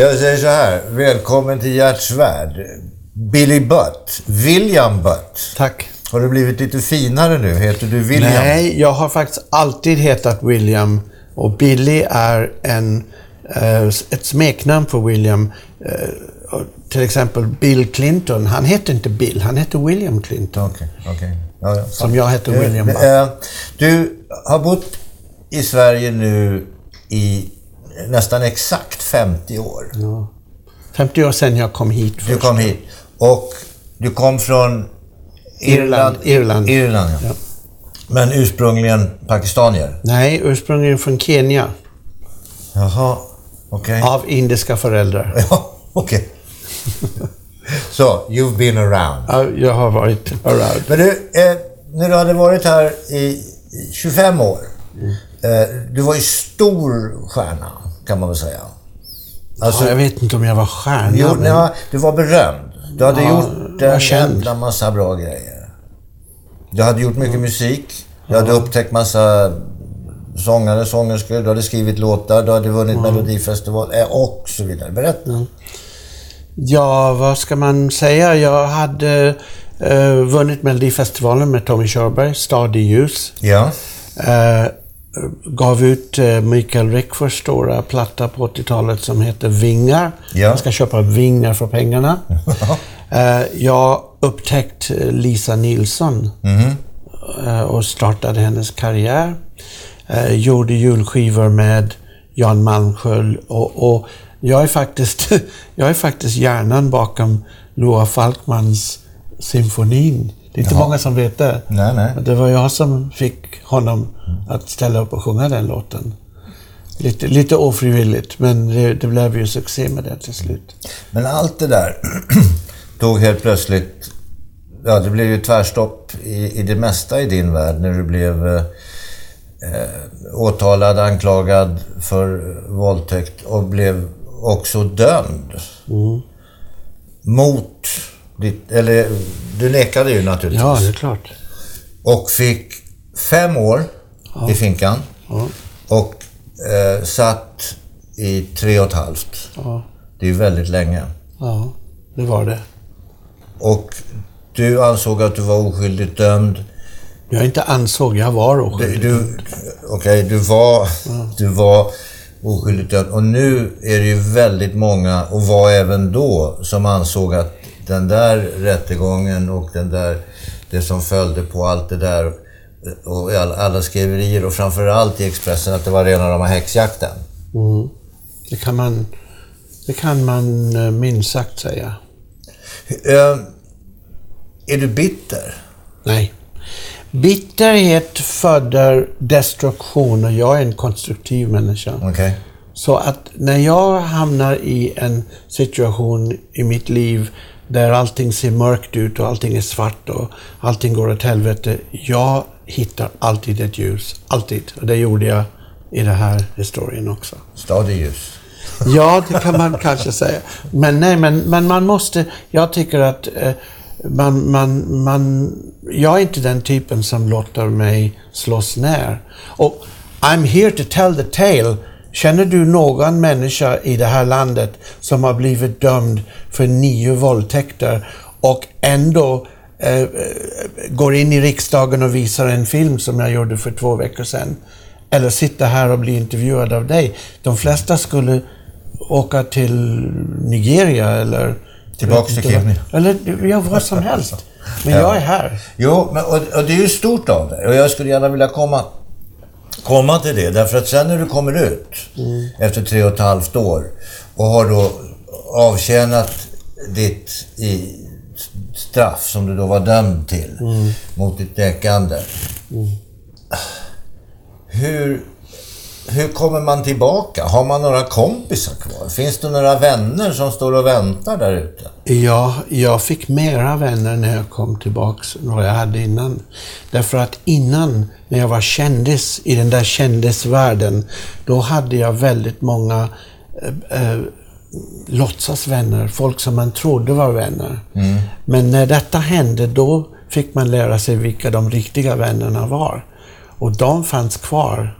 Jag säger så här, välkommen till Gerts värld. Billy Butt, William Butt. Tack. Har du blivit lite finare nu? Heter du William? Nej, jag har faktiskt alltid hetat William och Billy är en, eh, ett smeknamn för William. Eh, till exempel Bill Clinton, han hette inte Bill, han hette William Clinton. Okej, okej. Ja, ja. Som jag heter William Eh, Butt. eh, Du har bott i Sverige nu i nästan exakt 50 år. Ja. 50 år sedan jag kom hit Du först. kom hit. Och du kom från Irland. Irland. Irland, ja. Ja. Men ursprungligen pakistanier? Nej, ursprungligen från Kenya. Jaha, okej. Av indiska föräldrar. Ja, okej. Så, you've been around. Ja, Jag har varit around. Men du, eh, när du hade varit här i 25 år. Eh, du var ju stor stjärna, kan man väl säga. Alltså, Ja, jag vet inte om jag var stjärna. jo, men- ja, du var berömd. Du hade Ja, gjort en jävla massa bra grejer. Du hade gjort mycket musik. Du hade upptäckt massa sångare, sångerskor. Du hade skrivit låtar. Du hade vunnit Melodifestival eh, och så vidare. Berätta. Ja, vad ska man säga? Jag hade eh, vunnit Melodifestivalen med Tommy Körberg, Stad i ljus. Ja. Eh, gav ut eh, Mikael Rickfors stora platta på 80-talet som heter Vingar. Ja. Man ska köpa vingar för pengarna. eh, jag upptäckte eh, Lisa Nilsson eh, och startade hennes karriär. Gjorde julskivor med Jan Malmsköld och, och jag är faktiskt jag är faktiskt hjärnan bakom Loa Falkmans symfonin. Det är inte Jaha. många som vet det. Nej, nej. Det var jag som fick honom att ställa upp och sjunga den låten. Lite, lite ofrivilligt, men det, det blev ju succé med det till slut. Men allt det där tog helt plötsligt... Ja, det blev ju tvärstopp i, i det mesta i din värld när du blev eh, eh, åtalad, anklagad för våldtäkt och blev också dömd. Mot ditt... Eller, du nekade ju naturligtvis. Ja, det är klart. Och fick fem år i finkan. Ja, Och eh, satt i tre och ett halvt. ja, Det är ju väldigt länge. ja, det var det. Och du ansåg att du var oskyldigt dömd. Jag inte ansåg, jag var Du, oskyldig. du, Okej, du, var, du var oskyldigt dömd. Och nu är det ju väldigt många, och var även då, som ansåg att den där rättegången och den där, det som följde på allt det där och alla, skriverier och framförallt i Expressen att det var rena rama häxjakten. Mm. Det kan man, det kan man eh, minst sagt säga. Eh, är du bitter? Nej. Bitterhet föder destruktion och jag är en konstruktiv människa. Okej. Så att när jag hamnar i en situation i mitt liv där allting ser mörkt ut och allting är svart och allting går åt helvete. Jag hittar alltid ett ljus. Alltid. Och det gjorde jag i den här historien också. Stadig ljus. Ja, det kan man kanske säga. Men nej, men, men man måste... Jag tycker att eh, man, man, man... Jag är inte den typen som låter mig slås ner. Och I'm here to tell the tale. Känner du någon människa i det här landet som har blivit dömd för nio våldtäkter och ändå eh, går in i riksdagen och visar en film som jag gjorde för två veckor sedan? Eller sitter här och blir intervjuad av dig? De flesta skulle åka till Nigeria eller... Tillbaks till Kenya. Eller ja, vad som helst. Men Ja. jag är här. Jo, men, och, och det är ju stort av dig. Och jag skulle gärna vilja komma, komma till det. Därför att sen när du kommer ut efter tre och ett halvt år och har då avtjänat ditt i, straff som du då var dömd till mot ditt nekande. Hur, hur kommer man tillbaka? Har man några kompisar kvar? Finns det några vänner som står och väntar där ute? Ja, jag fick mera vänner när jag kom tillbaks än vad jag hade innan. Därför att innan, när jag var kändis i den där kändisvärlden, då hade jag väldigt många eh, eh, låtsasvänner, folk som man trodde var vänner. Men när detta hände, då fick man lära sig vilka de riktiga vännerna var. Och de fanns kvar.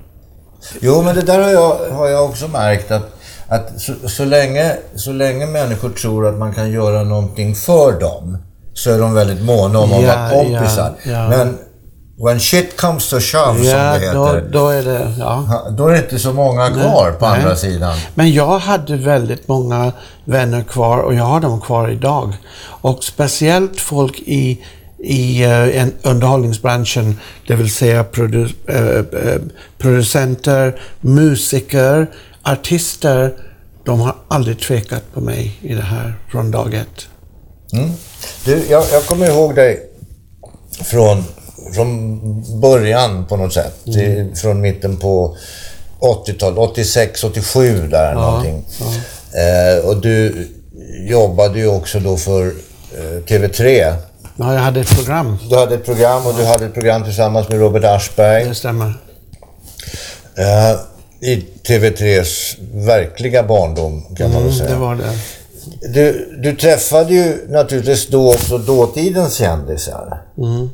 Jo, men det där har jag, har jag också märkt att, att så, så, länge, så länge människor tror att man kan göra någonting för dem så är de väldigt måna om att Ja, vara kompisar. ja, ja. Men when shit comes to shove, som Ja, det då, heter, då är det... Ja. då är det inte så många kvar på nej. andra sidan. Men jag hade väldigt många vänner kvar och jag har dem kvar idag. Och speciellt folk i, i eh, en, underhållningsbranschen, det vill säga produ, eh, producenter, musiker, artister. De har aldrig tvekat på mig i det här från dag ett. Mm. Du, jag, jag kommer ihåg dig från, från början på något sätt. Mm. Till, från mitten på 80-talet, 86, 87 där någonting. Eh, och du jobbade ju också då för eh, TV3. Ja, jag hade ett program. Du hade ett program och du hade ett program tillsammans med Robert Aschberg. Det stämmer. Eh, I TV3s verkliga barndom kan man väl Mm, säga. det var det. Du, du träffade ju naturligtvis då också dåtidens kändisar.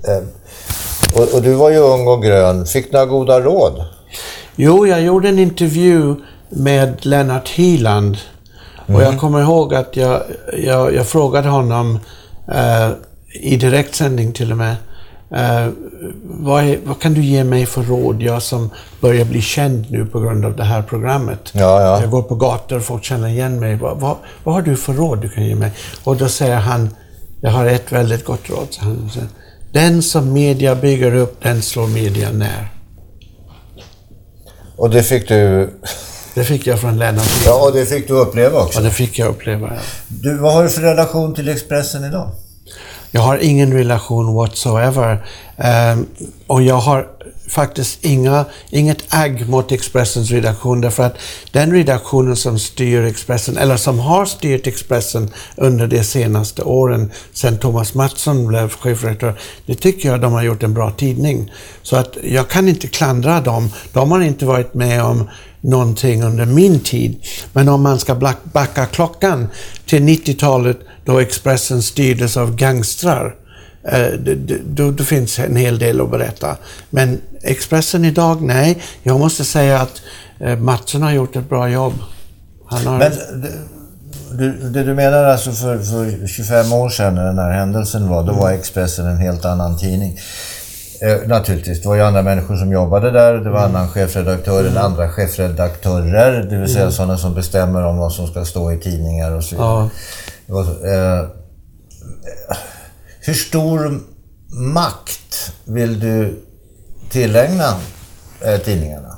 Eh, och, och du var ju ung och grön. Fick några goda råd? Jo, jag gjorde en intervju med Lennart Hyland. Och jag kommer ihåg att jag, jag, jag frågade honom eh, i direktsändning till och med. Eh, vad, är, vad kan du ge mig för råd, jag som börjar bli känd nu på grund av det här programmet? Ja, ja. Jag går på gator och folk känner igen mig. Vad, vad, vad har du för råd du kan ge mig? Och då säger han, jag har ett väldigt gott råd. Så han säger, den som media bygger upp, den slår media ner. Och det fick du... Det fick jag från Lennart. Ja, och det fick du uppleva också. Ja, det fick jag uppleva. Ja. Du, vad har du för relation till Expressen idag? Jag har ingen relation whatsoever. Um, och jag har faktiskt inga, inget agg mot Expressens redaktion därför att den redaktionen som styr Expressen, eller som har styrt Expressen under de senaste åren, sedan Thomas Mattsson blev chefredaktör, det tycker jag de har gjort en bra tidning. Så att jag kan inte klandra dem. De har inte varit med om någonting under min tid. Men om man ska backa klockan till 90-talet då Expressen styrdes av gangstrar, eh, då, då finns en hel del att berätta. Men Expressen idag, nej. Jag måste säga att eh, Mattsson har gjort ett bra jobb. Han har... Men det, du, det du menar alltså för, för 25 år sedan när den här händelsen var, då var Expressen en helt annan tidning. Eh, naturligtvis, det var ju andra människor som jobbade där. Det var annan chefredaktör eller andra chefredaktörer. Det vill säga sådana som bestämmer om vad som ska stå i tidningar och så vidare. Ja. Det var eh, hur stor makt vill du tillägna eh, tidningarna?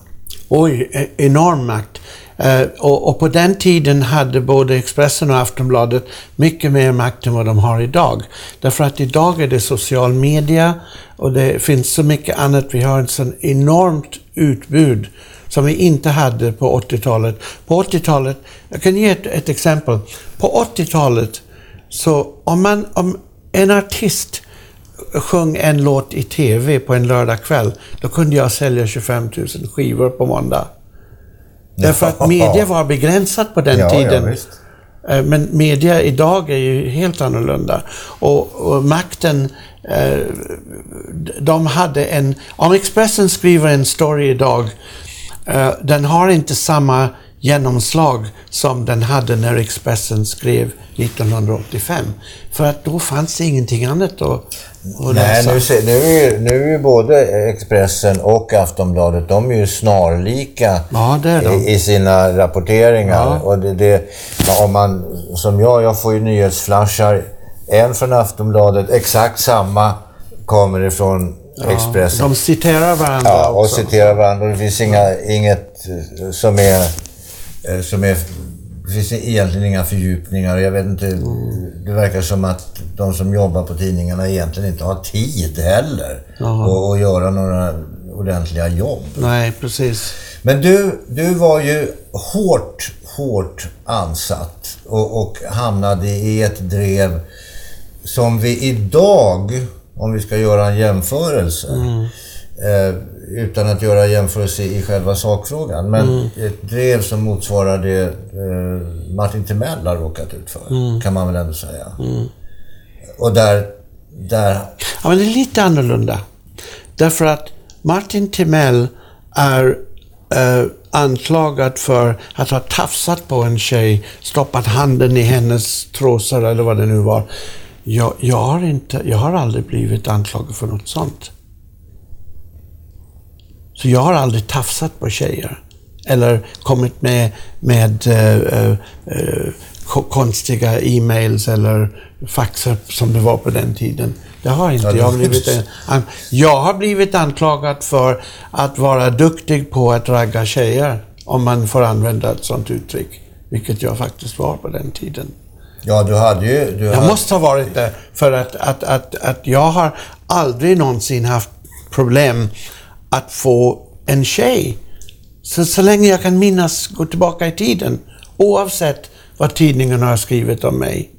Oj, e-, enorm makt. Eh, och, och på den tiden hade både Expressen och Aftonbladet mycket mer makt än vad de har idag. Därför att idag är det social media och det finns så mycket annat. Vi har ett sån enormt utbud som vi inte hade på 80-talet. På 80-talet, jag kan ge ett, ett exempel. På 80-talet, så om, man, om en artist sjöng en låt i TV på en lördagkväll, då kunde jag sälja 25 000 skivor på måndag. Därför att media var begränsat på den Ja, ja, tiden. visst. Eh, Men media idag är ju helt annorlunda. Och, och makten, eh, de hade en... Om Expressen skriver en story idag, den har inte samma genomslag som den hade när Expressen skrev 1985. För att då fanns det ingenting annat att, att Nej, läsa. nu, se- nu, är ju, nu är ju både Expressen och Aftonbladet, de är ju snarlika Ja, i, i sina rapporteringar. Ja. Och det, det, om man, som jag, jag får ju nyhetsflashar, en från Aftonbladet, exakt samma kommer ifrån Expressen. De citerar varandra Ja, och också. citerar varandra. Det finns inga, inget eh, som är... eh, Som är det finns egentligen inga fördjupningar. Jag vet inte, det verkar som att de som jobbar på tidningarna egentligen inte har tid heller att att göra några ordentliga jobb. Nej, precis. Men du, du var ju hårt, hårt ansatt och, och hamnade i ett drev som vi idag, om vi ska göra en jämförelse, eh, utan att göra jämförelse i själva sakfrågan, men ett drev som motsvarar det eh, Martin Timell har råkat ut för, kan man väl ändå säga. Och där, där Ja, men det är lite annorlunda. Därför att Martin Timell är eh, anklagad för att ha tafsat på en tjej, stoppat handen i hennes trosor eller vad det nu var. Jag, jag, har, inte, jag har aldrig blivit anklagad för något sånt. Så jag har aldrig tafsat på tjejer. Eller kommit med, med uh, uh, konstiga e-mails eller faxar som det var på den tiden. Det har inte ja, jag blivit. En, jag har blivit anklagad för att vara duktig på att ragga tjejer, om man får använda ett sånt uttryck. Vilket jag faktiskt var på den tiden. Ja, du hade ju... Du jag hade... måste ha varit det. För att, att, att, att jag har aldrig någonsin haft problem att få en tjej. Så, så länge jag kan minnas, gå tillbaka i tiden. Oavsett vad tidningarna har skrivit om mig.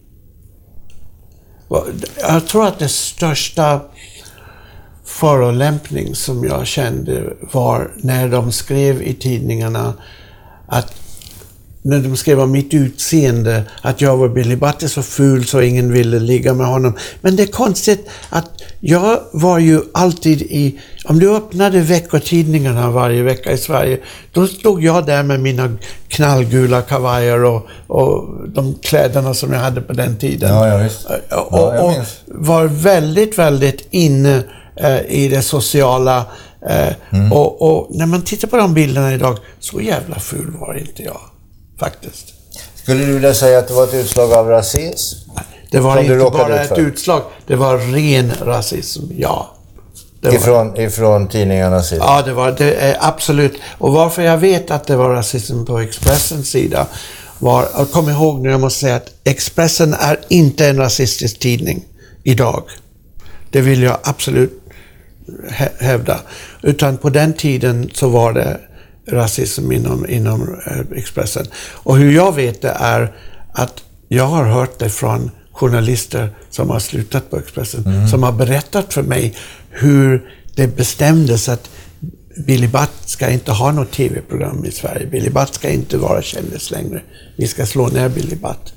Jag tror att det största förolämpning som jag kände var när de skrev i tidningarna att när de skrev om mitt utseende, att jag var Billy Butter så ful så ingen ville ligga med honom. Men det är konstigt att jag var ju alltid i... Om du öppnade veckotidningarna varje vecka i Sverige, då stod jag där med mina knallgula kavajer och, och de kläderna som jag hade på den tiden. Ja, ja, visst. Ja, och, och var väldigt, väldigt inne eh, i det sociala. Eh, mm. och, och när man tittar på de bilderna idag, så jävla ful var inte jag faktiskt. Skulle du vilja säga att det var ett utslag av rasism? Det var inte bara ett utslag, det var ren rasism, ja. Det ifrån, var... ifrån tidningarnas sida? Ja, det var det, absolut. Och varför jag vet att det var rasism på Expressens sida var, kom ihåg nu, jag måste säga att Expressen är inte en rasistisk tidning idag. Det vill jag absolut hävda. Utan på den tiden så var det rasism inom, inom eh, Expressen. Och hur jag vet det är att jag har hört det från journalister som har slutat på Expressen, mm. som har berättat för mig hur det bestämdes att Billy Butt ska inte ha något TV-program i Sverige. Billy Butt ska inte vara kändis längre. Vi ska slå ner Billy Butt.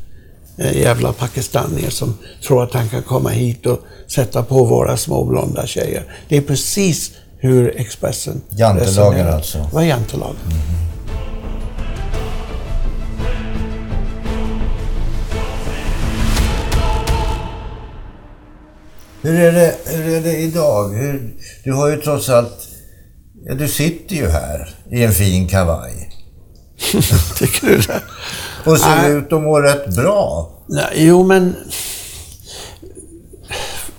Jävla pakistanier som tror att han kan komma hit och sätta på våra små blonda tjejer. Det är precis hur Expressen Jantelagen alltså? Det var jantelagen. Mm. Hur är det, hur är det idag? Hur, du har ju trots allt... Ja, du sitter ju här i en fin kavaj. Tycker du det? Och ser Nej. ut att må rätt bra. Jo, men...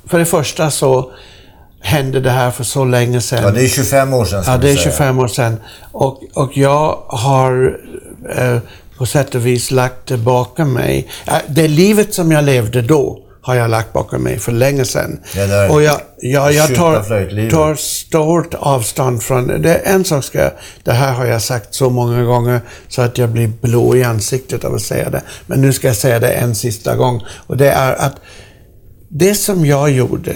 För det första så hände det här för så länge sedan. Ja, det är 25 år sedan. Ja, det är 25 år sedan. Och, och jag har eh, på sätt och vis lagt det bakom mig. Det livet som jag levde då har jag lagt bakom mig för länge sedan. och jag, jag, jag tar, tar stort avstånd från det. det. En sak ska jag, det här har jag sagt så många gånger så att jag blir blå i ansiktet av att säga det. Men nu ska jag säga det en sista gång. Och det är att det som jag gjorde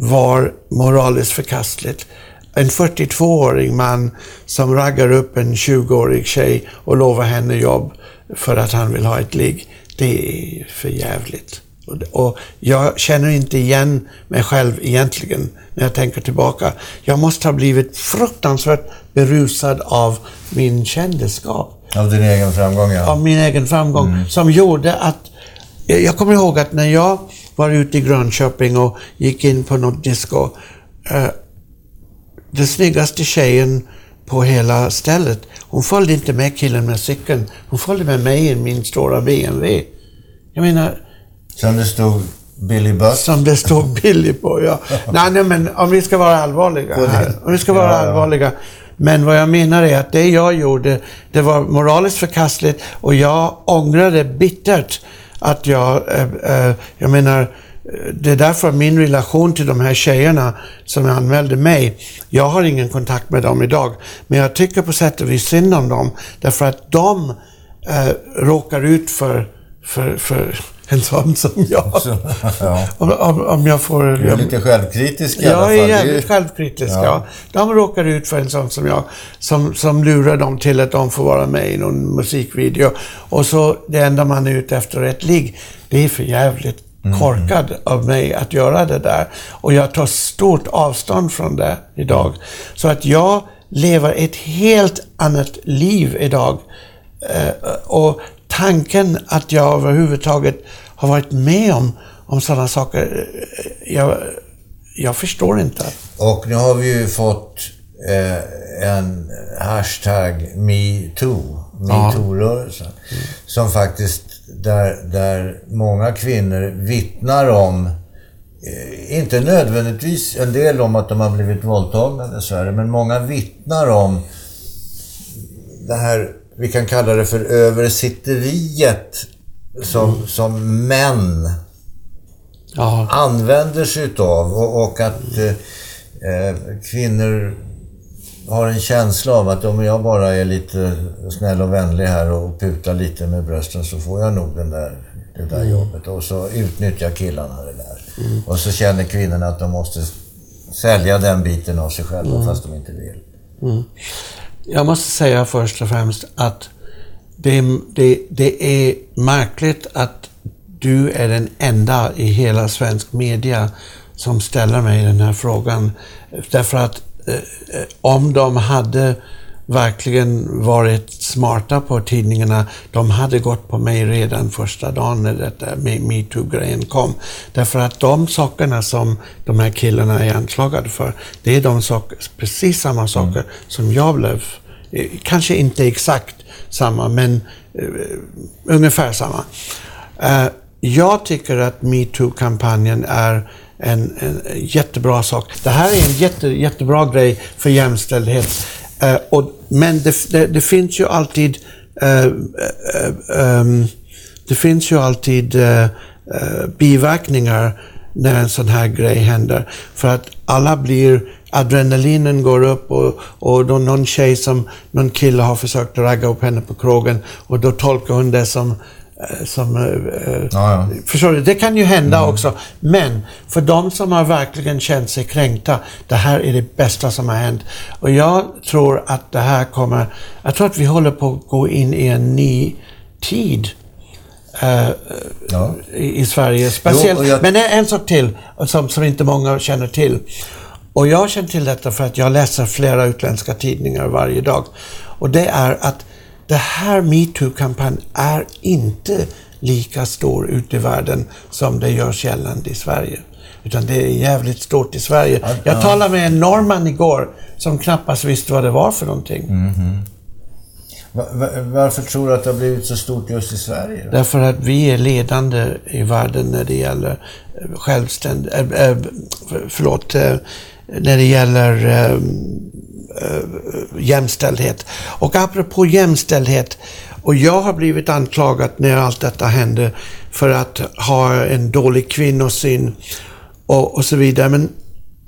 var moraliskt förkastligt. En 42-årig man som raggar upp en 20-årig tjej och lovar henne jobb för att han vill ha ett ligg. Det är för jävligt. Och jag känner inte igen mig själv egentligen när jag tänker tillbaka. Jag måste ha blivit fruktansvärt berusad av min kändisskap. Av din egen framgång, ja. Av min egen framgång. Mm. Som gjorde att... Jag kommer ihåg att när jag var ute i Grönköping och gick in på något disco. Eh, den snyggaste tjejen på hela stället, hon följde inte med killen med cykeln. Hon följde med mig i min stora BMW. Jag menar... Som det stod Billy Butt? Som det stod Billy på, ja. nej, nej, men om vi ska vara allvarliga här. Om vi ska vara allvarliga. Men vad jag menar är att det jag gjorde, det var moraliskt förkastligt och jag ångrade bittert att jag, eh, eh, jag menar, det är därför min relation till de här tjejerna som anmälde mig, jag har ingen kontakt med dem idag, men jag tycker på sätt och vis synd om dem, därför att de eh, råkar ut för, för, för en sån som jag. Så, ja. om, om, om, jag får... Du är lite självkritisk i alla fall. Jag är jävligt självkritisk, ja. ja. De råkar ut för en sån som jag, som, som lurar dem till att de får vara med i någon musikvideo. Och så, det enda man är ute efter är ett ligg. Det är för jävligt mm. korkad mm. av mig att göra det där. Och jag tar stort avstånd från det idag. Så att jag lever ett helt annat liv idag. Eh, och tanken att jag överhuvudtaget har varit med om, om sådana saker, eh, jag, jag förstår inte. Och nu har vi ju fått eh, en hashtag metoo, metoo-rörelsen, mm. som faktiskt, där, där många kvinnor vittnar om eh, inte nödvändigtvis en del om att de har blivit våldtagna dessvärre, men många vittnar om det här, vi kan kalla det för översitteriet som, mm. som män Aha. använder sig utav och, och att eh, eh, kvinnor har en känsla av att om jag bara är lite snäll och vänlig här och putar lite med brösten så får jag nog den där, det där mm. jobbet. Och så utnyttjar killarna det där. Mm. Och så känner kvinnorna att de måste sälja den biten av sig själva mm. fast de inte vill. Jag måste säga först och främst att det, det, det är märkligt att du är den enda i hela svensk media som ställer mig den här frågan. Därför att eh, eh om de hade verkligen varit smarta på tidningarna, de hade gått på mig redan första dagen när detta metoo-grejen kom. Därför att de sakerna som de här killarna är anklagade för, det är de saker, precis samma saker mm. som jag blev, eh, kanske inte exakt samma, men uh, ungefär samma. Uh, jag tycker att metoo-kampanjen är en, en, jättebra sak. Det här är en jätte, jättebra grej för jämställdhet. Uh, och, men det, det, det, finns ju alltid uh, uh, um, det finns ju alltid eh, biverkningar när en sån här grej händer. För att alla blir, adrenalinen går upp och, och då någon tjej som, någon kille har försökt ragga upp henne på krogen och då tolkar hon det som som, eh, ja, ja. Förstår du? Det kan ju hända mm. också. Men för de som har verkligen känt sig kränkta, det här är det bästa som har hänt. Och jag tror att det här kommer... Jag tror att vi håller på att gå in i en ny tid. Uh, ja. i, i, Sverige. Speciellt. Jo, jag... Men en sak till som, som inte många känner till. Och jag känner till detta för att jag läser flera utländska tidningar varje dag. Och det är att det här metoo-kampanjen är inte lika stor ute i världen som det görs gällande i Sverige. Utan det är jävligt stort i Sverige. Ja, Jag talade med en norrman igår som knappast visste vad det var för någonting. Mm -hmm. Varför tror du att det har blivit så stort just i Sverige? Då? Därför att vi är ledande i världen när det gäller självständighet, äh, äh, förlåt, äh, när det gäller jämställdhet. Och apropå jämställdhet, och jag har blivit anklagad när allt detta hände för att ha en dålig kvinnosyn och, och så vidare. Men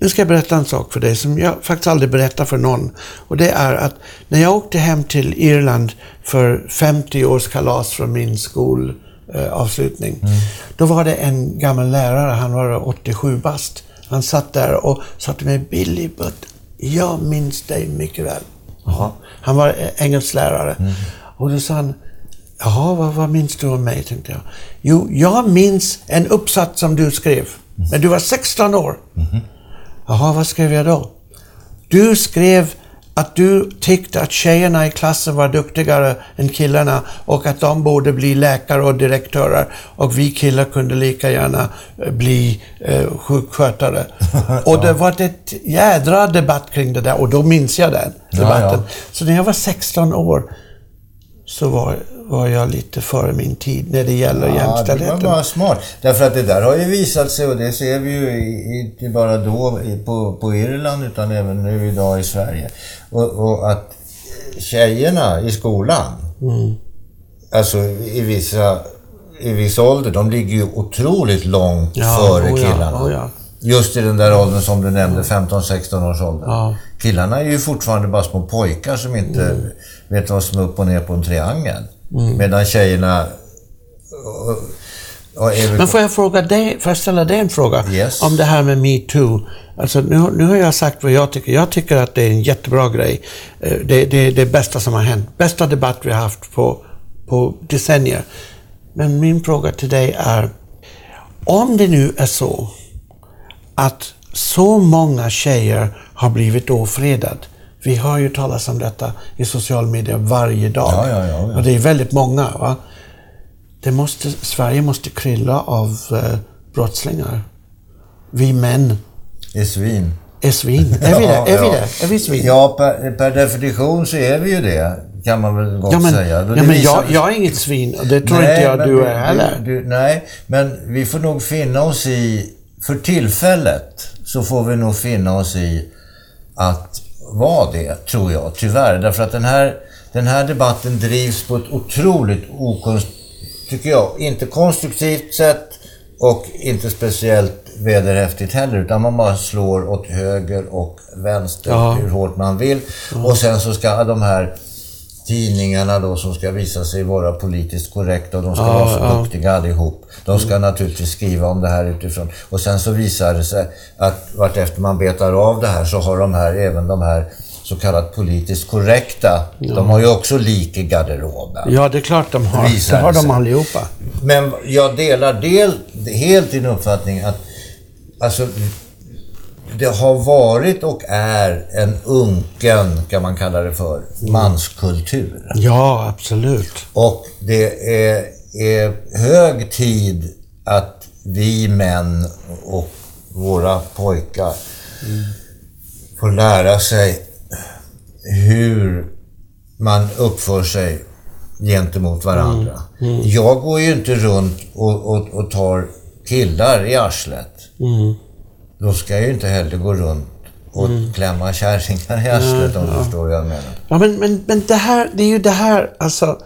nu ska jag berätta en sak för dig som jag faktiskt aldrig berättar för någon. Och det är att när jag åkte hem till Irland för 50 års kalas från min skolavslutning. Mm. Då var det en gammal lärare, han var 87 bast. Han satt där och sa till mig, Billy, but jag minns dig mycket väl. Jaha. Han var engelsklärare. Mm. Och då sa han, jaha, vad, vad minns du om mig? tänkte jag. Jo, jag minns en uppsats som du skrev. Mm. Men du var 16 år. Mm. Jaha, vad skrev jag då? Du skrev att du tyckte att tjejerna i klassen var duktigare än killarna och att de borde bli läkare och direktörer och vi killar kunde lika gärna eh, bli eh, sjukskötare. och det var ett jädra debatt kring det där och då minns jag den debatten. Ja, ja. Så när jag var 16 år så var, var jag lite före min tid när det gäller ja, jämställdheten. det var bara smart. Därför att det där har ju visat sig, och det ser vi ju inte bara då på, på Irland utan även nu idag i Sverige. Och, och att tjejerna i skolan, mm. alltså i vissa i viss ålder, de ligger ju otroligt långt ja, före oh ja, killarna. Oh ja. Just i den där åldern som du nämnde, 15-16 års ålder. Ja. Killarna är ju fortfarande bara små pojkar som inte mm. vet vad som är upp och ner på en triangel. Mm. Medan tjejerna... Och, och Men får jag fråga dig, får jag ställa dig en fråga? Yes. Om det här med metoo. Alltså nu, nu har jag sagt vad jag tycker. Jag tycker att det är en jättebra grej. Eh, det, det är det bästa som har hänt. Bästa debatt vi har haft på, på decennier. Men min fråga till dig är, om det nu är så att så många tjejer har blivit ofredad Vi hör ju talas om detta i social media varje dag. Ja, ja, ja. Och det är väldigt många. Va? Det måste, Sverige måste krylla av eh, brottslingar. Vi män är svin. är svin. Är vi det? Är vi det? Är vi svin? Ja, per, per definition så är vi ju det. Kan man väl gott Ja, men, säga. ja, men jag, jag är inget svin det tror Nej, inte jag du är heller. Nej, men vi får nog finna oss i, för tillfället, så får vi nog finna oss i att vara det, tror jag, tyvärr. Därför att den här, den här debatten drivs på ett otroligt okonst, tycker jag, inte konstruktivt sätt och inte speciellt vederhäftigt heller, utan man bara slår åt höger och vänster Ja. hur hårt man vill. Och sen så ska de här tidningarna då som ska visa sig vara politiskt korrekta och de ska Ja, vara så ja. duktiga allihop. De ska naturligtvis skriva om det här utifrån. Och sen så visar det sig att vartefter man betar av det här så har de här, även de här så kallat politiskt korrekta, de har ju också lik i garderoben. Ja, det är klart de har. Visar Det har de allihopa. Men jag delar del, helt din uppfattning att alltså, det har varit och är en unken, kan man kalla det för, manskultur. Ja, absolut. Och det är, är hög tid att vi män och våra pojkar får lära sig hur man uppför sig gentemot varandra. Jag går ju inte runt och, och, och tar killar i arslet. Då ska jag ju inte heller gå runt och klämma kärringar i arslet om du förstår vad jag menar. Ja, men, men, men det här, det är ju det här, alltså.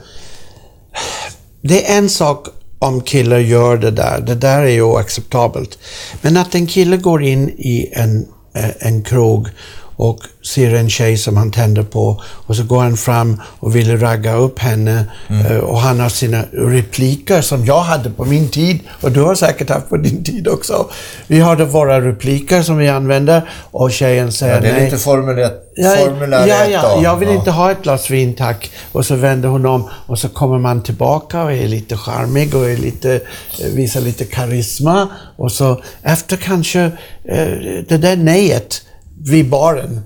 Det är en sak om killar gör det där. Det där är ju oacceptabelt. Men att en kille går in i en, eh, en krog och ser en tjej som han tänder på och så går han fram och vill ragga upp henne eh, och han har sina repliker som jag hade på min tid och du har säkert haft på din tid också. Vi hade våra repliker som vi använder och tjejen säger Ja, det är nej. lite Formel 1, Ja, formulär ja, 1 ja, jag vill inte ha ett glas vin tack. Och så vänder hon om och så kommer man tillbaka och är lite charmig och är lite, eh, visar lite karisma. Och så efter kanske eh, det där nejet vid baren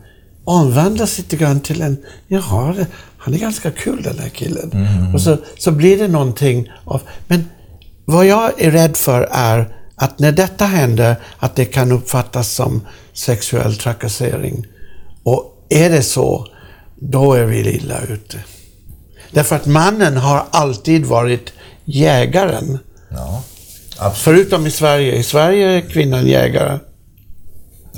omvandlas lite grann till en, jaha, han är ganska kul den här killen. Mm. Och så, så blir det någonting av, men vad jag är rädd för är att när detta händer, att det kan uppfattas som sexuell trakassering. Och är det så, då är vi illa ute. Därför att mannen har alltid varit jägaren. Ja. Förutom i Sverige. I Sverige är kvinnan jägare.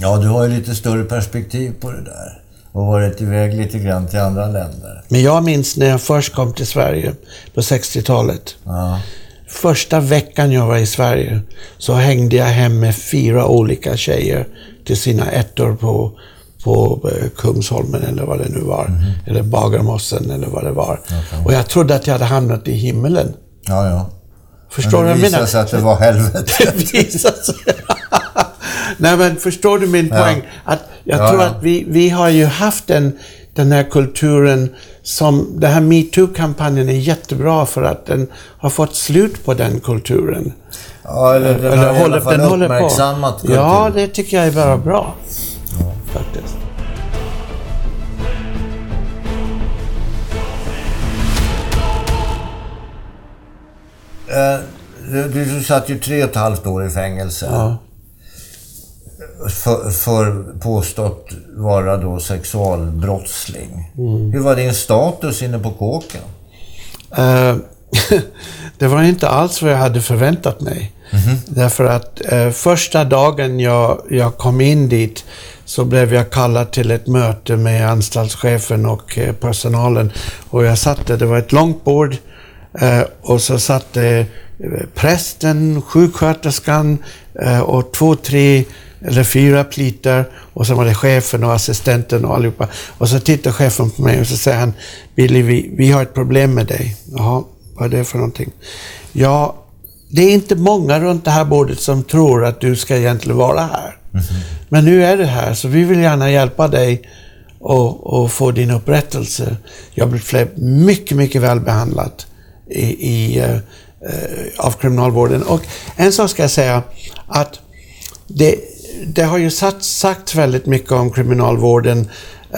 Ja, du har ju lite större perspektiv på det där. Och varit iväg lite grann till andra länder. Men jag minns när jag först kom till Sverige på 60-talet. Ja. Första veckan jag var i Sverige så hängde jag hem med fyra olika tjejer till sina ettor på, på eh, Kungsholmen eller vad det nu var. Eller Bagarmossen eller vad det var. Och jag trodde att jag hade hamnat i himmelen. Ja, ja. Förstår du vad det jag menar? visade sig att det var helvetet. Det visar sig. Nej men förstår du min Ja. poäng? Att jag Ja, tror ja. att vi, vi har ju haft den, den här kulturen som, den här metoo-kampanjen är jättebra för att den har fått slut på den kulturen. Ja, eller den har i alla fall uppmärksammat kultur. Ja, det tycker jag är bara bra. Faktiskt. Eh, Du, du satt ju tre och ett halvt år i fängelse. Ja. För, för påstått vara då sexualbrottsling. Mm. Hur var din status inne på kåken? Eh, det var inte alls vad jag hade förväntat mig. Därför att eh, första dagen jag, jag kom in dit så blev jag kallad till ett möte med anstaltschefen och eh, personalen. Och jag satt där, det var ett långt bord och så satt det prästen, sjuksköterskan och två, tre eller fyra plitar och så var det chefen och assistenten och allihopa. Och så tittar chefen på mig och så säger han, Billy, vi, vi har ett problem med dig. Jaha, vad är det för någonting? Ja, det är inte många runt det här bordet som tror att du ska egentligen vara här. Men nu är du här, så vi vill gärna hjälpa dig och, och få din upprättelse. Jag blev mycket, mycket väl behandlad i, i, eh, eh, av kriminalvården. Och en sak ska jag säga, att det, det har ju sagt, sagts väldigt mycket om kriminalvården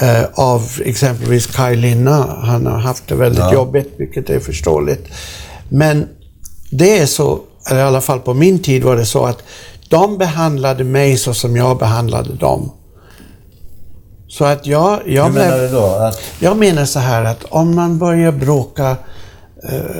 eh, av exempelvis Kaj Linna. Han har haft det väldigt Ja. jobbigt, vilket är förståeligt. Men det är så, eller i alla fall på min tid var det så att de behandlade mig så som jag behandlade dem. Så att jag, jag Hur menar du då? Att, Jag menar så här att om man börjar bråka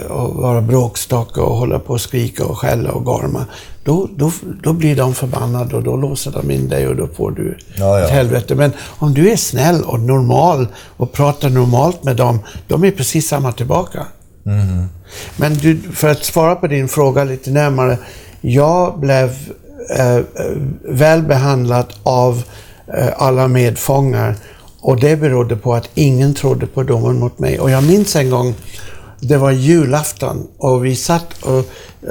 och vara bråkstock och hålla på och skrika och skälla och gorma, då, då, då blir de förbannade och då låser de in dig och då får du Ja, ja. ett helvete. Men om du är snäll och normal och pratar normalt med dem, de är precis samma tillbaka. Mhm. Men du, för att svara på din fråga lite närmare. Jag blev eh, eh, väl behandlad av eh, alla medfångar och det berodde på att ingen trodde på domen mot mig. Och jag minns en gång, det var julafton och vi satt och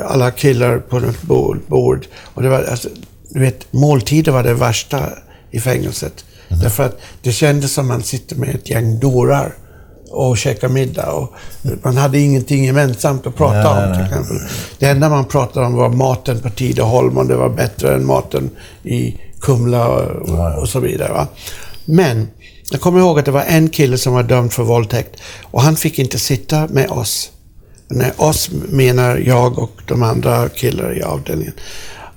alla killar på ett bord, och det var, alltså, du vet, måltider var det värsta i fängelset. Därför att det kändes som man sitter med ett gäng dårar och käka middag. Och man hade ingenting gemensamt att prata Nej, om till nej. Det enda man pratade om var maten på Tidaholm och det var bättre än maten i Kumla och, och så vidare. Va? Men jag kommer ihåg att det var en kille som var dömd för våldtäkt och han fick inte sitta med oss. Nej, oss menar jag och de andra killarna i avdelningen.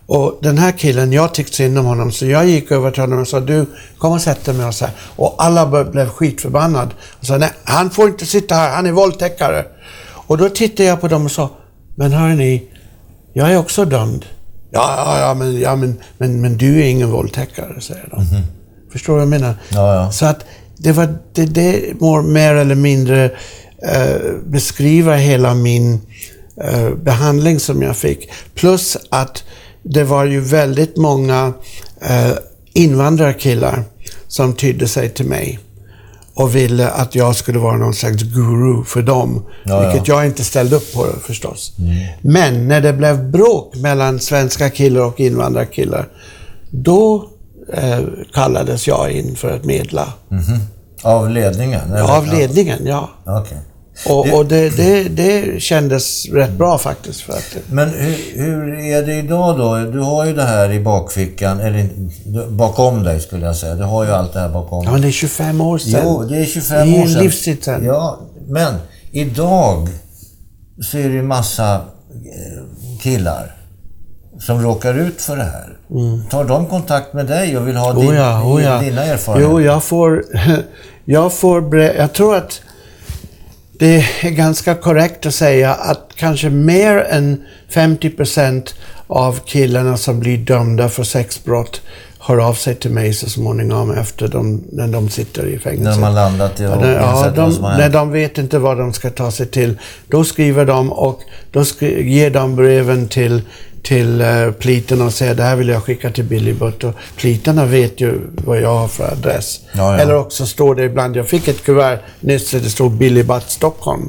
Och den här killen, jag tyckte synd om honom, så jag gick över till honom och sa du, kom och sätt dig med oss här. Och alla blev skitförbannade. Och sa, nej, han får inte sitta här, han är våldtäckare. Och då tittade jag på dem och sa, men hörni, jag är också dömd. Ja, ja, ja, men, ja men, men, men du är ingen våldtäckare, säger de. Mhm. Förstår du vad jag menar? Ja, ja. Så att det var det, det må- mer eller mindre eh, beskriva hela min eh, behandling som jag fick. Plus att det var ju väldigt många eh, invandrarkillar som tydde sig till mig och ville att jag skulle vara någon slags guru för dem. Ja, ja. vilket jag inte ställde upp på förstås. Men när det blev bråk mellan svenska killar och invandrarkillar, då eh, kallades jag in för att medla. av ledningen? eller? Av ledningen, ja. Okej. Och, och det, det, det kändes rätt bra faktiskt. För att, Men hur, hur är det idag då? Du har ju det här i bakfickan, eller bakom dig skulle jag säga. Du har ju allt det här bakom ja, men det är 25 år sedan. Jo, det är 25 Det är år sedan. livstid sedan. Ja, men idag så är det ju massa eh, killar som råkar ut för det här. Tar de kontakt med dig och vill ha din, Mm. Oh ja, oh ja. dina erfarenheter? Jo, jag får... Jag får... bre- Jag tror att det är ganska korrekt att säga att kanske mer än 50% av killarna som blir dömda för sexbrott hör av sig till mig så småningom efter de, när de sitter i fängelse. När har landat i och Ja, de, när de vet inte vad de ska ta sig till. Då skriver de och då skri, ger de breven till, till uh, plitarna och säger det här vill jag skicka till Billy Butt. Och plitarna vet ju vad jag har för adress. Ja, ja. Eller också står det ibland, jag fick ett kuvert nyss där det stod Billy Butt Stockholm.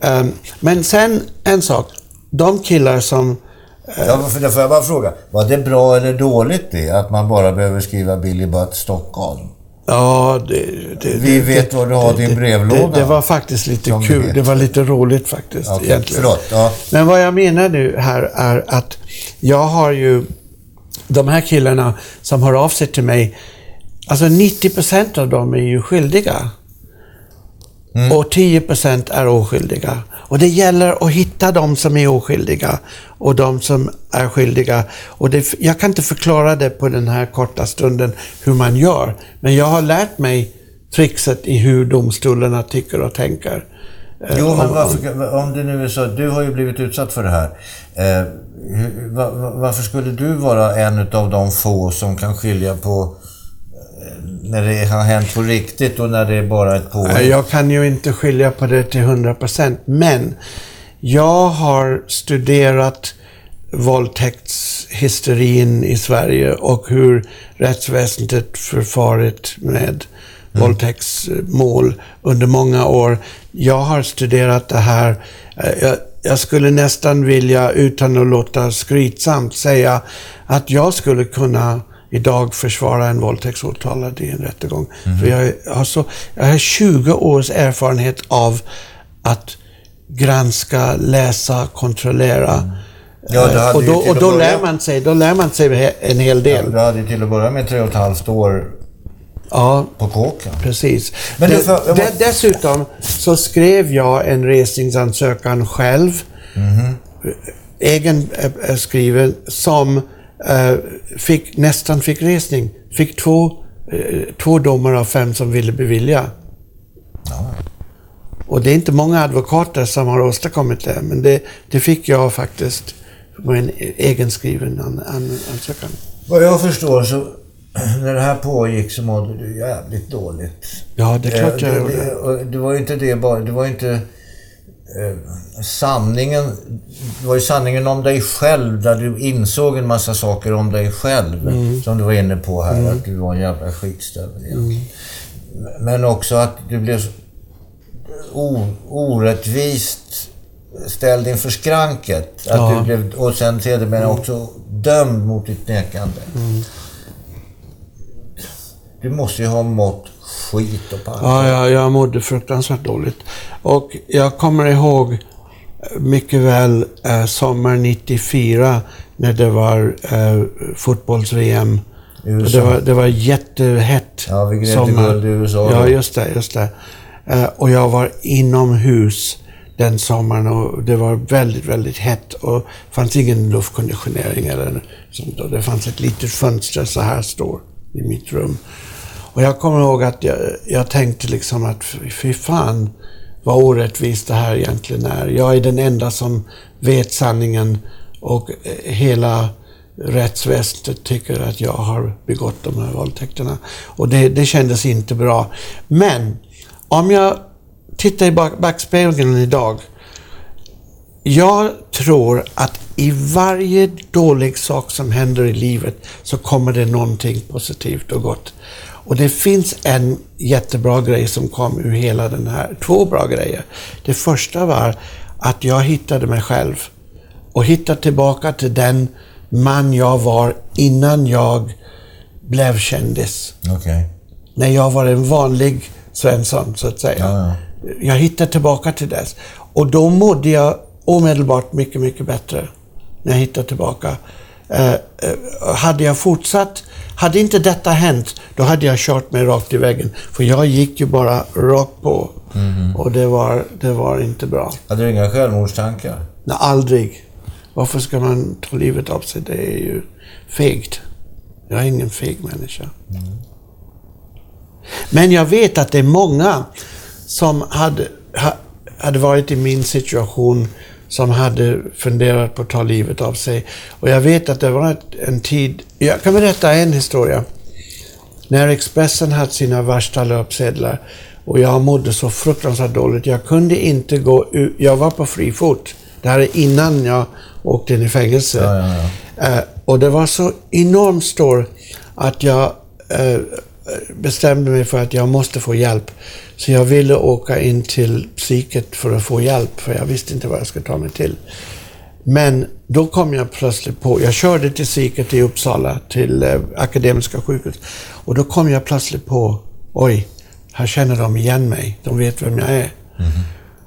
Ehm, men sen en sak. De killar som Ja, för, får jag bara fråga, var det bra eller dåligt det? Att man bara behöver skriva Billy Butt Stockholm? Ja, det, det, Vi vet var du har din brevlåda. Det, det var faktiskt lite kul. vet. Det var lite roligt faktiskt. Okej, egentligen. förlåt, ja. Men vad jag menar nu här är att jag har ju de här killarna som hör av sig till mig. Alltså 90% av dem är ju skyldiga. Mm. Och 10% är oskyldiga. Och det gäller att hitta de som är oskyldiga och de som är skyldiga. Och det, jag kan inte förklara det på den här korta stunden hur man gör. Men jag har lärt mig trixet i hur domstolarna tycker och tänker. Eh, Jo, men om- varför, om det nu är så, du har ju blivit utsatt för det här. Eh, hur, va, va, varför skulle du vara en av de få som kan skilja på när det har hänt på riktigt och när det är bara ett påhitt? Jag kan ju inte skilja på det till 100% men jag har studerat våldtäktshysterin i Sverige och hur rättsväsendet förfarit med våldtäktsmål under många år. Jag har studerat det här. Eh, Jag, jag skulle nästan vilja, utan att låta skrytsamt, säga att jag skulle kunna idag försvara en våldtäktsåtalad i en rättegång. För jag har, så, jag har 20 års erfarenhet av att granska, läsa, kontrollera. Ja, det hade och då, och då börja- lär man sig, då lär man sig en hel del. Du hade till att börja med tre och ett halvt år Ja, på kåken. precis. Men det- jag måste- Dessutom så skrev jag en resningsansökan själv. Mhm. Egen eh, eh, skriven som eh, fick, nästan fick resning. Fick två, eh, två domar av fem som ville bevilja. Ja. Och det är inte många advokater som har åstadkommit det, men det, det fick jag faktiskt med en egenskriven an, an, ansökan. Vad jag förstår så när det här pågick så mådde du jävligt dåligt. Ja, det är klart jag Eh, gjorde. det, det var ju inte det bara. Det var inte eh, sanningen. Det var ju sanningen om dig själv där du insåg en massa saker om dig själv. Mm. Som du var inne på här, att du var en jävla skitstövel egentligen. Mm. Men också att du blev orättvist ställd inför skranket. Att Ja. du blev, och sen sedermera också dömd mot ditt nekande. Mm. Du måste ju ha mått skit och panna. Ja, jag, jag mådde fruktansvärt dåligt. Och jag kommer ihåg mycket väl eh, sommar 94 när det var eh, fotbolls-VM. Det var, det var jättehett Ja, vi till guld i USA Ja, just det. Just det. Eh, och jag var inomhus den sommaren och det var väldigt, väldigt hett och det fanns ingen luftkonditionering eller sånt. Och det fanns ett litet fönster så här stor i mitt rum. Och jag kommer ihåg att jag, jag tänkte liksom att fy- fan vad orättvist det här egentligen är. Jag är den enda som vet sanningen och eh, hela rättsväsendet tycker att jag har begått de här våldtäkterna. Och det, det kändes inte bra. Men om jag tittar i back, backspegeln idag. Jag tror att i varje dålig sak som händer i livet så kommer det någonting positivt och gott. Och det finns en jättebra grej som kom ur hela den här, två bra grejer. Det första var att jag hittade mig själv och hittade tillbaka till den man jag var innan jag blev kändis Okej. när jag var en vanlig Svensson, så att säga. Ja, Jag hittade tillbaka till dess. Och då mådde jag omedelbart mycket, mycket bättre. När jag hittade tillbaka. Eh, eh, hade jag fortsatt, hade inte detta hänt, då hade jag kört mig rakt i väggen. För jag gick ju bara rakt på. Mhm. Och det var, det var inte bra. Hade du inga självmordstankar? Nej, aldrig. Varför ska man ta livet av sig? Det är ju fegt. Jag är ingen feg människa. Men jag vet att det är många som hade, ha, hade varit i min situation som hade funderat på att ta livet av sig. Och jag vet att det var en tid... Jag kan berätta en historia. När Expressen hade sina värsta löpsedlar och jag mådde så fruktansvärt dåligt. Jag kunde inte gå ut. Jag var på fri fot. Det här är innan jag åkte in i fängelse. Ja, ja, ja. Eh, och det var så enormt stor att jag eh, bestämde mig för att jag måste få hjälp. Så jag ville åka in till psyket för att få hjälp, för jag visste inte vad jag skulle ta mig till. Men då kom jag plötsligt på, jag körde till psyket i Uppsala, till eh, Akademiska sjukhus. Och då kom jag plötsligt på, oj, här känner de igen mig. De vet vem jag är.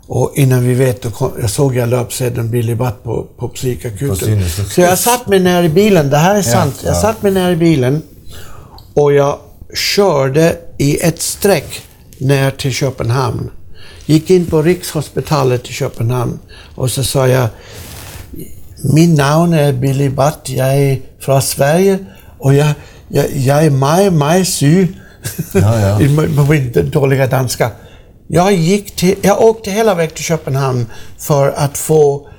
Och innan vi vet, då kom, jag såg jag löpsedeln Billy Butt på, på psykakuten. Så jag satt mig ner i bilen, det här är sant. Jag ja. satt mig ner i bilen och jag körde i ett streck ner till Köpenhamn. Gick in på Rikshospitalet i Köpenhamn och så sa jag Min namn är Billy Butt, jag är från Sverige och jag, jag, jag är mycket, mycket syg. Ja, ja. På min dåliga danska. Jag, gick till, jag åkte hela vägen till Köpenhamn för att få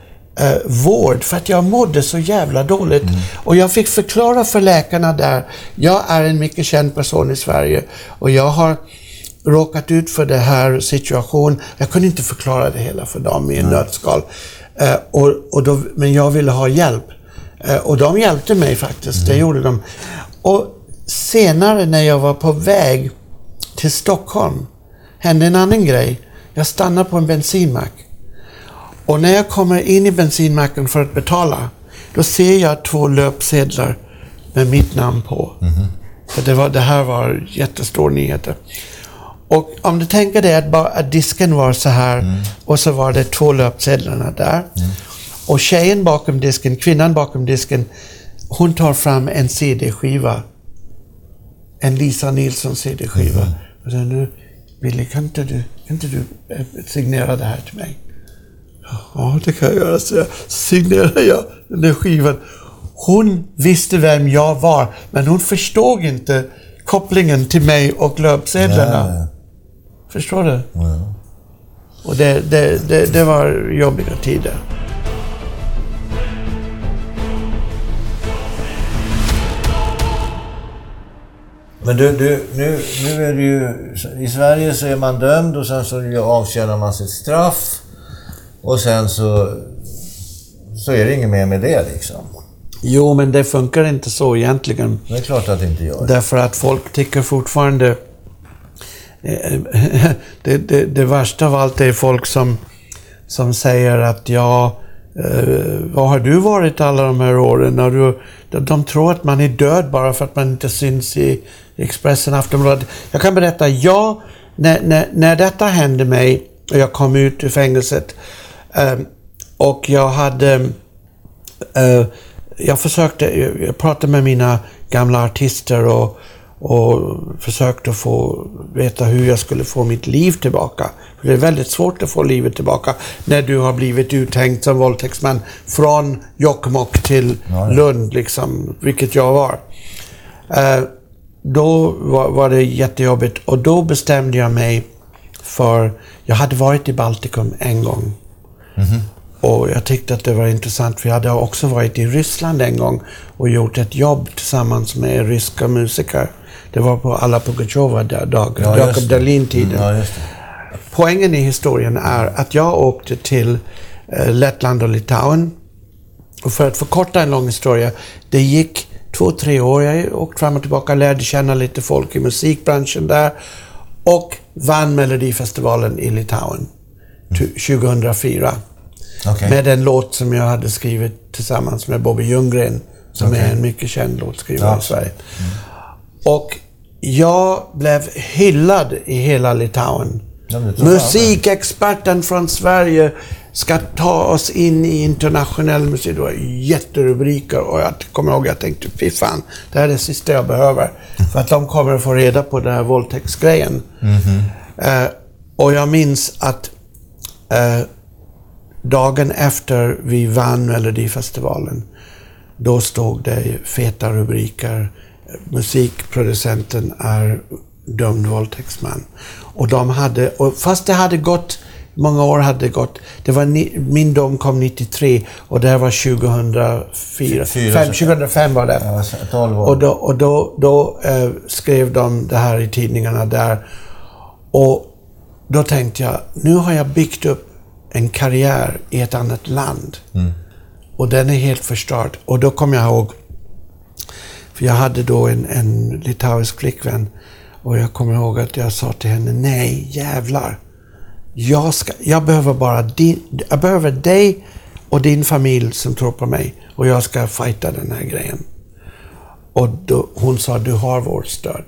eh, vård för att jag mådde så jävla dåligt. Och jag fick förklara för läkarna där, jag är en mycket känd person i Sverige och jag har råkat ut för det här situationen. Jag kunde inte förklara det hela för dem i en nötskal. Eh, och, och då, men jag ville ha hjälp. Eh, och de hjälpte mig faktiskt, det gjorde de. Och senare när jag var på väg till Stockholm hände en annan grej. Jag stannade på en bensinmack. Och när jag kommer in i bensinmacken för att betala, då ser jag två löpsedlar med mitt namn på. För det, var, det här var jättestor nyheter. Och om du tänker dig att, bara, att disken var så här och så var det två löpsedlarna där. Och tjejen bakom disken, kvinnan bakom disken, hon tar fram en CD-skiva. en Lisa Nilsson CD-skiva. Och sa, nu, Billy, kan inte du, kan inte du eh, signera det här till mig? Ja, det kan jag göra, så jag signerade jag den där skivan. Hon visste vem jag var, men hon förstod inte kopplingen till mig och löpsedlarna. Förstår du? ja. Och det, det, det, det var jobbiga tider. Men du, du nu, nu är det ju... I Sverige så är man dömd och sen så avtjänar man sitt straff. Och sen så... Så är det inget mer med det liksom. Jo, men det funkar inte så egentligen. Det är klart att det inte gör. Därför att folk tycker fortfarande... eh, Det, det, det värsta av allt är folk som, som säger att ja, eh, vad har du varit alla de här åren? När du, de, de tror att man är död bara för att man inte syns i Expressen, Aftonbladet. Jag kan berätta, ja, när, när, när detta hände mig och jag kom ut ur fängelset och jag hade Eh, jag försökte, jag pratade med mina gamla artister och, och försökte få veta hur jag skulle få mitt liv tillbaka. För det är väldigt svårt att få livet tillbaka när du har blivit uthängd som våldtäktsman från Jokkmokk till. Lund, liksom, vilket jag var. Eh, då var, var det jättejobbigt och då bestämde jag mig för, jag hade varit i Baltikum en gång. Och jag tyckte att det var intressant för jag hade också varit i Ryssland en gång och gjort ett jobb tillsammans med ryska musiker. Det var på alla Pugacheva-dagar, Ja, Jakob det. Dalin-tiden. Mm, ja. Poängen i historien är att jag åkte till eh, Lettland och Litauen. Och för att förkorta en lång historia, det gick två, tre år. Jag åkte fram och tillbaka, lärde känna lite folk i musikbranschen där och vann Melodifestivalen i Litauen 2004. Okej. Med en låt som jag hade skrivit tillsammans med Bobby Ljunggren, som Okej. är en mycket känd låtskrivare Ja. i Sverige. Och jag blev hyllad i hela Litauen. Ja. Musikexperten från Sverige ska ta oss in i internationell musik. Det var jätterubriker och jag kommer ihåg jag tänkte, fy fan, det här är det sista jag behöver. För att de kommer att få reda på den här våldtäktsgrejen. Eh, och jag minns att eh, dagen efter vi vann Melodifestivalen, då stod det feta rubriker. Musikproducenten är dömd våldtäktsman. Och de hade, och fast det hade gått, många år hade gått. Det var ni, min dom kom 93 och det här var 2004. Fyra, Fem, så- 2005 var det. Ja, 12 år. Och då, och då, då eh, skrev de det här i tidningarna där. Och då tänkte jag, nu har jag byggt upp en karriär i ett annat land. Och den är helt förstörd. Och då kom jag ihåg, för jag hade då en, en litauisk flickvän. Och jag kommer ihåg att jag sa till henne, nej jävlar. Jag, ska, jag behöver bara din, jag behöver dig och din familj som tror på mig. Och jag ska fighta den här grejen. Och då, hon sa, du har vårt stöd.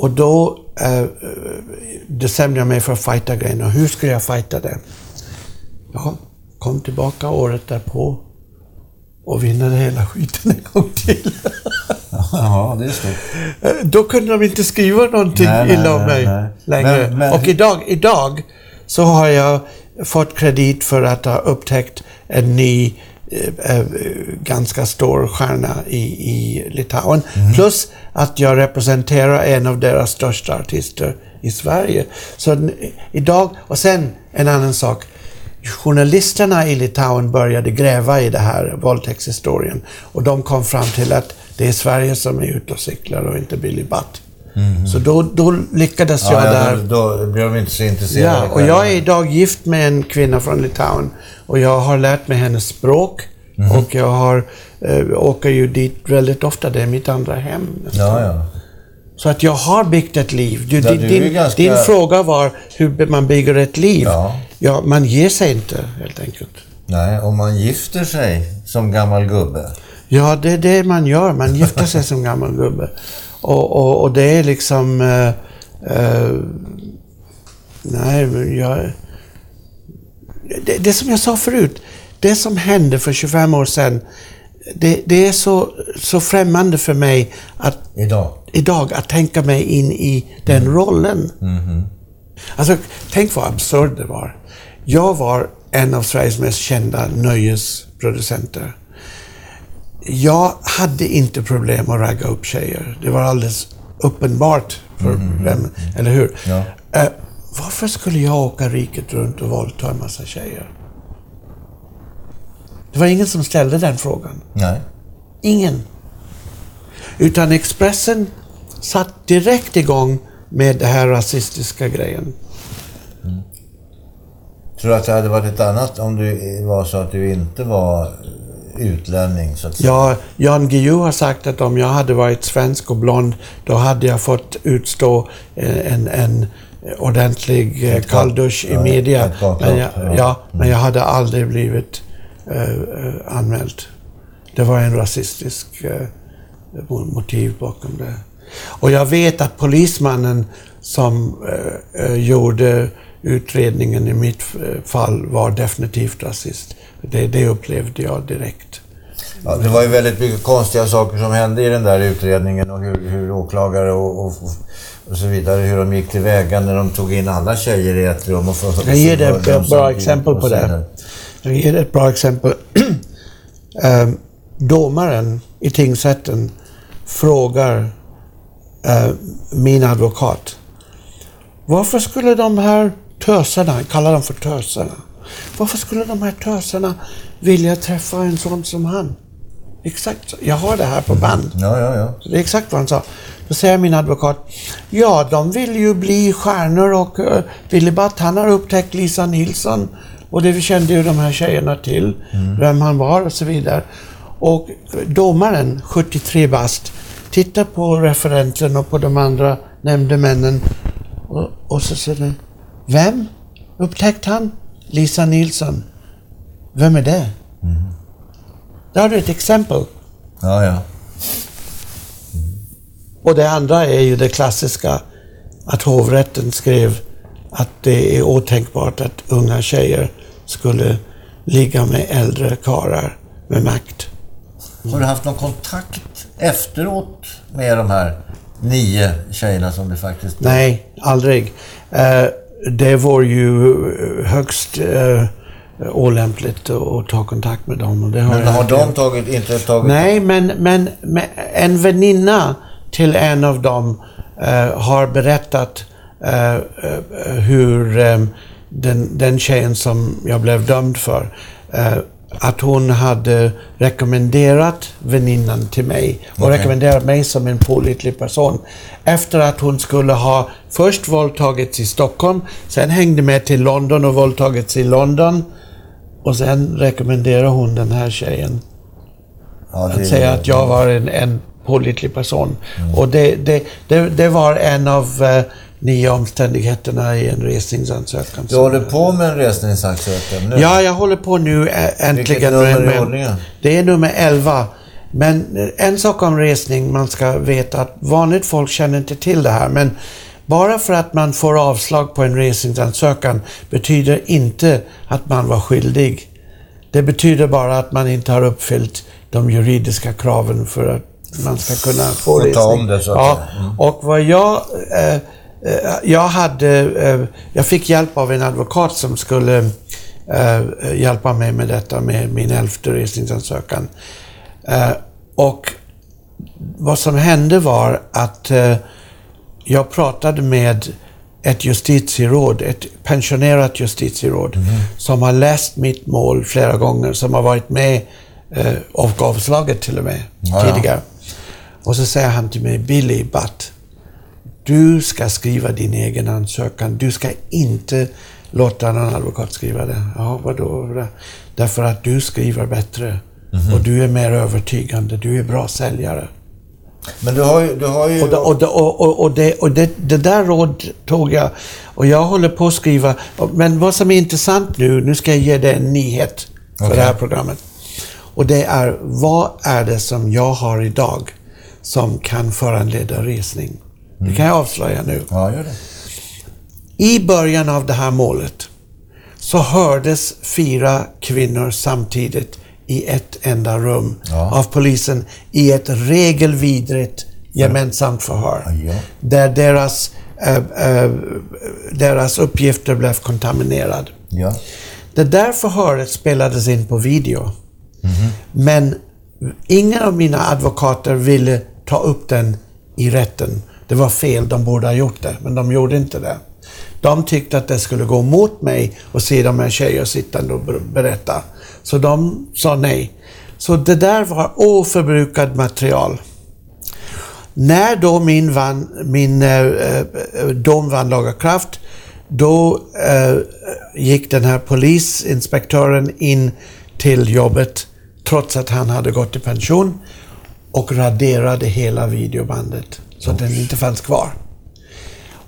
Och då eh, bestämde jag mig för att fighta grejen. Och hur ska jag fighta det? Ja, kom tillbaka året därpå och vinnade hela skiten en gång till. Ja, det är stort. Eh, Då kunde de inte skriva någonting Nej, nej, illa om nej, mig nej. längre. Men- men- och idag, idag så har jag fått kredit för att ha upptäckt en ny Eh, eh, ganska stor stjärna i, i Litauen. Mm. Plus att jag representerar en av deras största artister i Sverige. Så idag, och sen en annan sak. Journalisterna i Litauen började gräva i det här våldtäktshistorien. Och de kom fram till att det är Sverige som är ute och cyklar och inte Billy Butt. Så då, då lyckades jag Mhm. Ja, där. ja, då, då blir de inte så intresserade Ja, och jag är idag gift med en kvinna från Litauen. Och jag har lärt mig hennes språk. Mhm. Och jag har, eh, åker ju dit väldigt ofta. Det är mitt andra hem. Ja, ja. Så att jag har byggt ett liv. Du, Ja, din, din, ganska- din fråga var hur man bygger ett liv. Ja. ja, man ger sig inte helt enkelt. Nej, om man gifter sig som gammal gubbe. Ja, det är det man gör. Man gifter sig som gammal gubbe. Och, och, och det är liksom... Eh, eh, nej, jag... Det, det som jag sa förut. Det som hände för 25 år sedan det, det är så, så främmande för mig att Idag? idag att tänka mig in i den rollen. Alltså, tänk vad absurd det var. Jag var en av Sveriges mest kända nöjesproducenter. Jag hade inte problem att ragga upp tjejer. Det var alldeles uppenbart för vem, eller hur? Ja. Eh, varför skulle jag åka riket runt och våldta en massa tjejer? Det var ingen som ställde den frågan. Nej. Ingen. Utan Expressen satt direkt igång med det här rasistiska grejen. Tror du att det hade varit ett annat om du var så att du inte var utlänning? Så att säga? Ja, Jan Guillou har sagt att om jag hade varit svensk och blond, då hade jag fått utstå eh, en, en ordentlig eh, kalldusch i media. ett Men jag, ja. ja, men jag hade aldrig blivit eh, eh, anmäld. Det var en rasistisk eh, mo- motiv bakom det. Och jag vet att polismannen som eh, gjorde utredningen i mitt fall var definitivt rasist. Det, det upplevde jag direkt. Ja, det var ju väldigt mycket konstiga saker som hände i den där utredningen och hur, hur åklagare och, och, och så vidare, hur de gick tillväga när de tog in alla tjejer i ett rum och för, Jag ger dig ett bra samtidigt exempel på det. Jag ger dig ett bra exempel. Ehm, domaren i tingsrätten frågar eh, min advokat. Varför skulle de här tösarna, jag kallar dem för tösarna. Varför skulle de här tösarna vilja träffa en sån som han? Exakt så. Jag har det här på band. Ja, ja, ja. Det är exakt vad han sa. Då säger min advokat, ja de vill ju bli stjärnor och uh, Willy Butt han har upptäckt Lisa Nilsson och det kände ju de här tjejerna till, vem han var och så vidare. Och domaren, 73 bast, tittar på referenten och på de andra nämndemännen och, och så säger han, vem upptäckt han? Lisa Nilsson. Vem är det? Där har du ett exempel. ja, ja. Och det andra är ju det klassiska att hovrätten skrev att det är otänkbart att unga tjejer skulle ligga med äldre karlar med makt. Har du haft någon kontakt efteråt med de här nio tjejerna som du faktiskt... Nej, aldrig. Eh, det vore ju högst eh, olämpligt att ta kontakt med dem. Och det har Men har de tagit, inte tagit... Nej, men, men, men en väninna till en av dem eh, har berättat eh, eh, hur eh, den, den tjejen som jag blev dömd för, eh, att hon hade rekommenderat väninnan till mig och Okej. rekommenderat mig som en pålitlig person. Efter att hon skulle ha först våldtagits i Stockholm, sen hängde med till London och våldtagits i London och sen rekommenderade hon den här tjejen Ja, att säga att jag var en, en pålitlig person. Och det, det, det, det var en av nio omständigheterna i en resningsansökan. Du håller på med en resningsansökan nu? Ja, jag håller på nu äntligen. Vilket nummer med- i ordningen? Det är nummer 11. Men eh, en sak om resning, man ska veta att vanligt folk känner inte till det här. Men bara för att man får avslag på en resningsansökan betyder inte att man var skyldig. Det betyder bara att man inte har uppfyllt de juridiska kraven för att man ska kunna få resning. ta om det, så ja. Mm. och vad jag... Eh, jag hade... Eh, jag fick hjälp av en advokat som skulle eh, hjälpa mig med detta med min elfte resningsansökan. Eh, och vad som hände var att eh, jag pratade med ett justitieråd, ett pensionerat justitieråd, som har läst mitt mål flera gånger, som har varit med eh, och avslaget till och med Ja, ja. tidigare. Och så säger han till mig, Billy Butt, du ska skriva din egen ansökan. Du ska inte låta någon advokat skriva det. Ja, vadå? Därför att du skriver bättre. Och du är mer övertygande. Du är bra säljare. Men du har ju... Du har ju Och, och, och, och, och, det, och det, det där råd tog jag. Och jag håller på att skriva. Men vad som är intressant nu, nu ska jag ge dig en nyhet för Okej. det här programmet. Och det är, vad är det som jag har idag som kan föranleda resning? Det kan jag avslöja nu. Ja, gör det. I början av det här målet så hördes fyra kvinnor samtidigt i ett enda rum Ja. av polisen i ett regelvidrigt gemensamt förhör. Ja. Där deras, eh, eh, deras uppgifter blev kontaminerade. Ja. Det där förhöret spelades in på video. Men ingen av mina advokater ville ta upp den i rätten. Det var fel, de borde ha gjort det, men de gjorde inte det. De tyckte att det skulle gå mot mig och se de här tjejerna sittande och berätta. Så de sa nej. Så det där var oförbrukad material. När då min, van, min eh, eh, dom vann laga kraft, då eh, gick den här polisinspektören in till jobbet trots att han hade gått i pension och raderade hela videobandet så att den inte fanns kvar.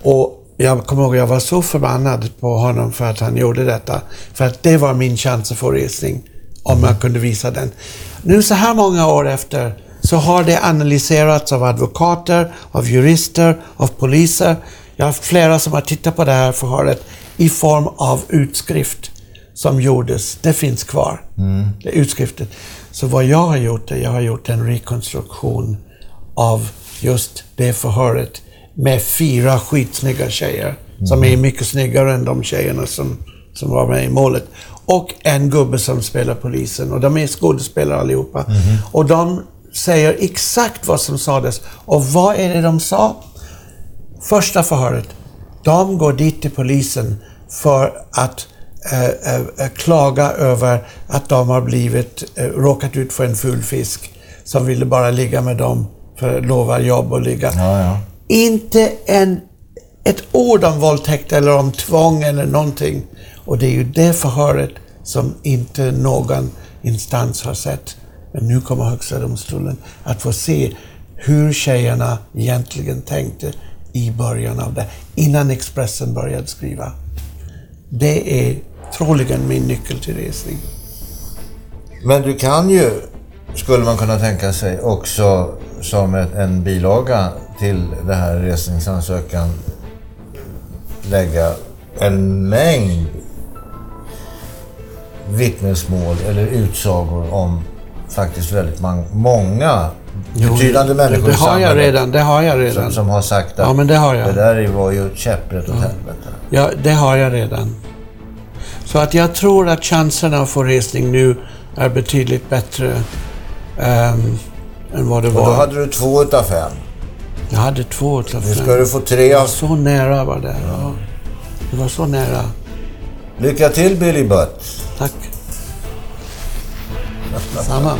Och jag kommer ihåg att jag var så förbannad på honom för att han gjorde detta. För att det var min chans att få resning om jag kunde visa den. Nu så här många år efter så har det analyserats av advokater, av jurister, av poliser. Jag har haft flera som har tittat på det här förhöret i form av utskrift som gjordes. Det finns kvar. Det är utskriften. Så vad jag har gjort är jag har gjort en rekonstruktion av just det förhöret med fyra skitsnygga tjejer som är mycket snyggare än de tjejerna som, som var med i målet. Och en gubbe som spelar polisen och de är skådespelare allihopa. Och de säger exakt vad som sades. Och vad är det de sa? Första förhöret. De går dit till polisen för att eh, eh, eh, klaga över att de har blivit, eh, råkat ut för en ful fisk som ville bara ligga med dem för att lova jobb och ligga. Ja, ja. Inte en, ett ord om våldtäkt eller om tvång eller någonting. Och det är ju det förhöret som inte någon instans har sett. Men nu kommer Högsta domstolen att få se hur tjejerna egentligen tänkte i början av det, innan Expressen började skriva. Det är troligen min nyckel till resning. Men du kan ju, skulle man kunna tänka sig, också som en bilaga till det här resningsansökan lägga en mängd vittnesmål eller utsagor om faktiskt väldigt många betydande människor Det i har jag redan, det har jag redan. Som, som har sagt att Ja, men det har jag. det där var ju käpprätt åt helvete. Ja, det har jag redan. Så att jag tror att chanserna att få resning nu är betydligt bättre ehm, än vad det Och då var. hade du två utav fem. Jag hade två utav Nu fem. ska du få tre av... Så nära var det. Ja. Det var så nära. Lycka till Billy Butt! Tack. Samma.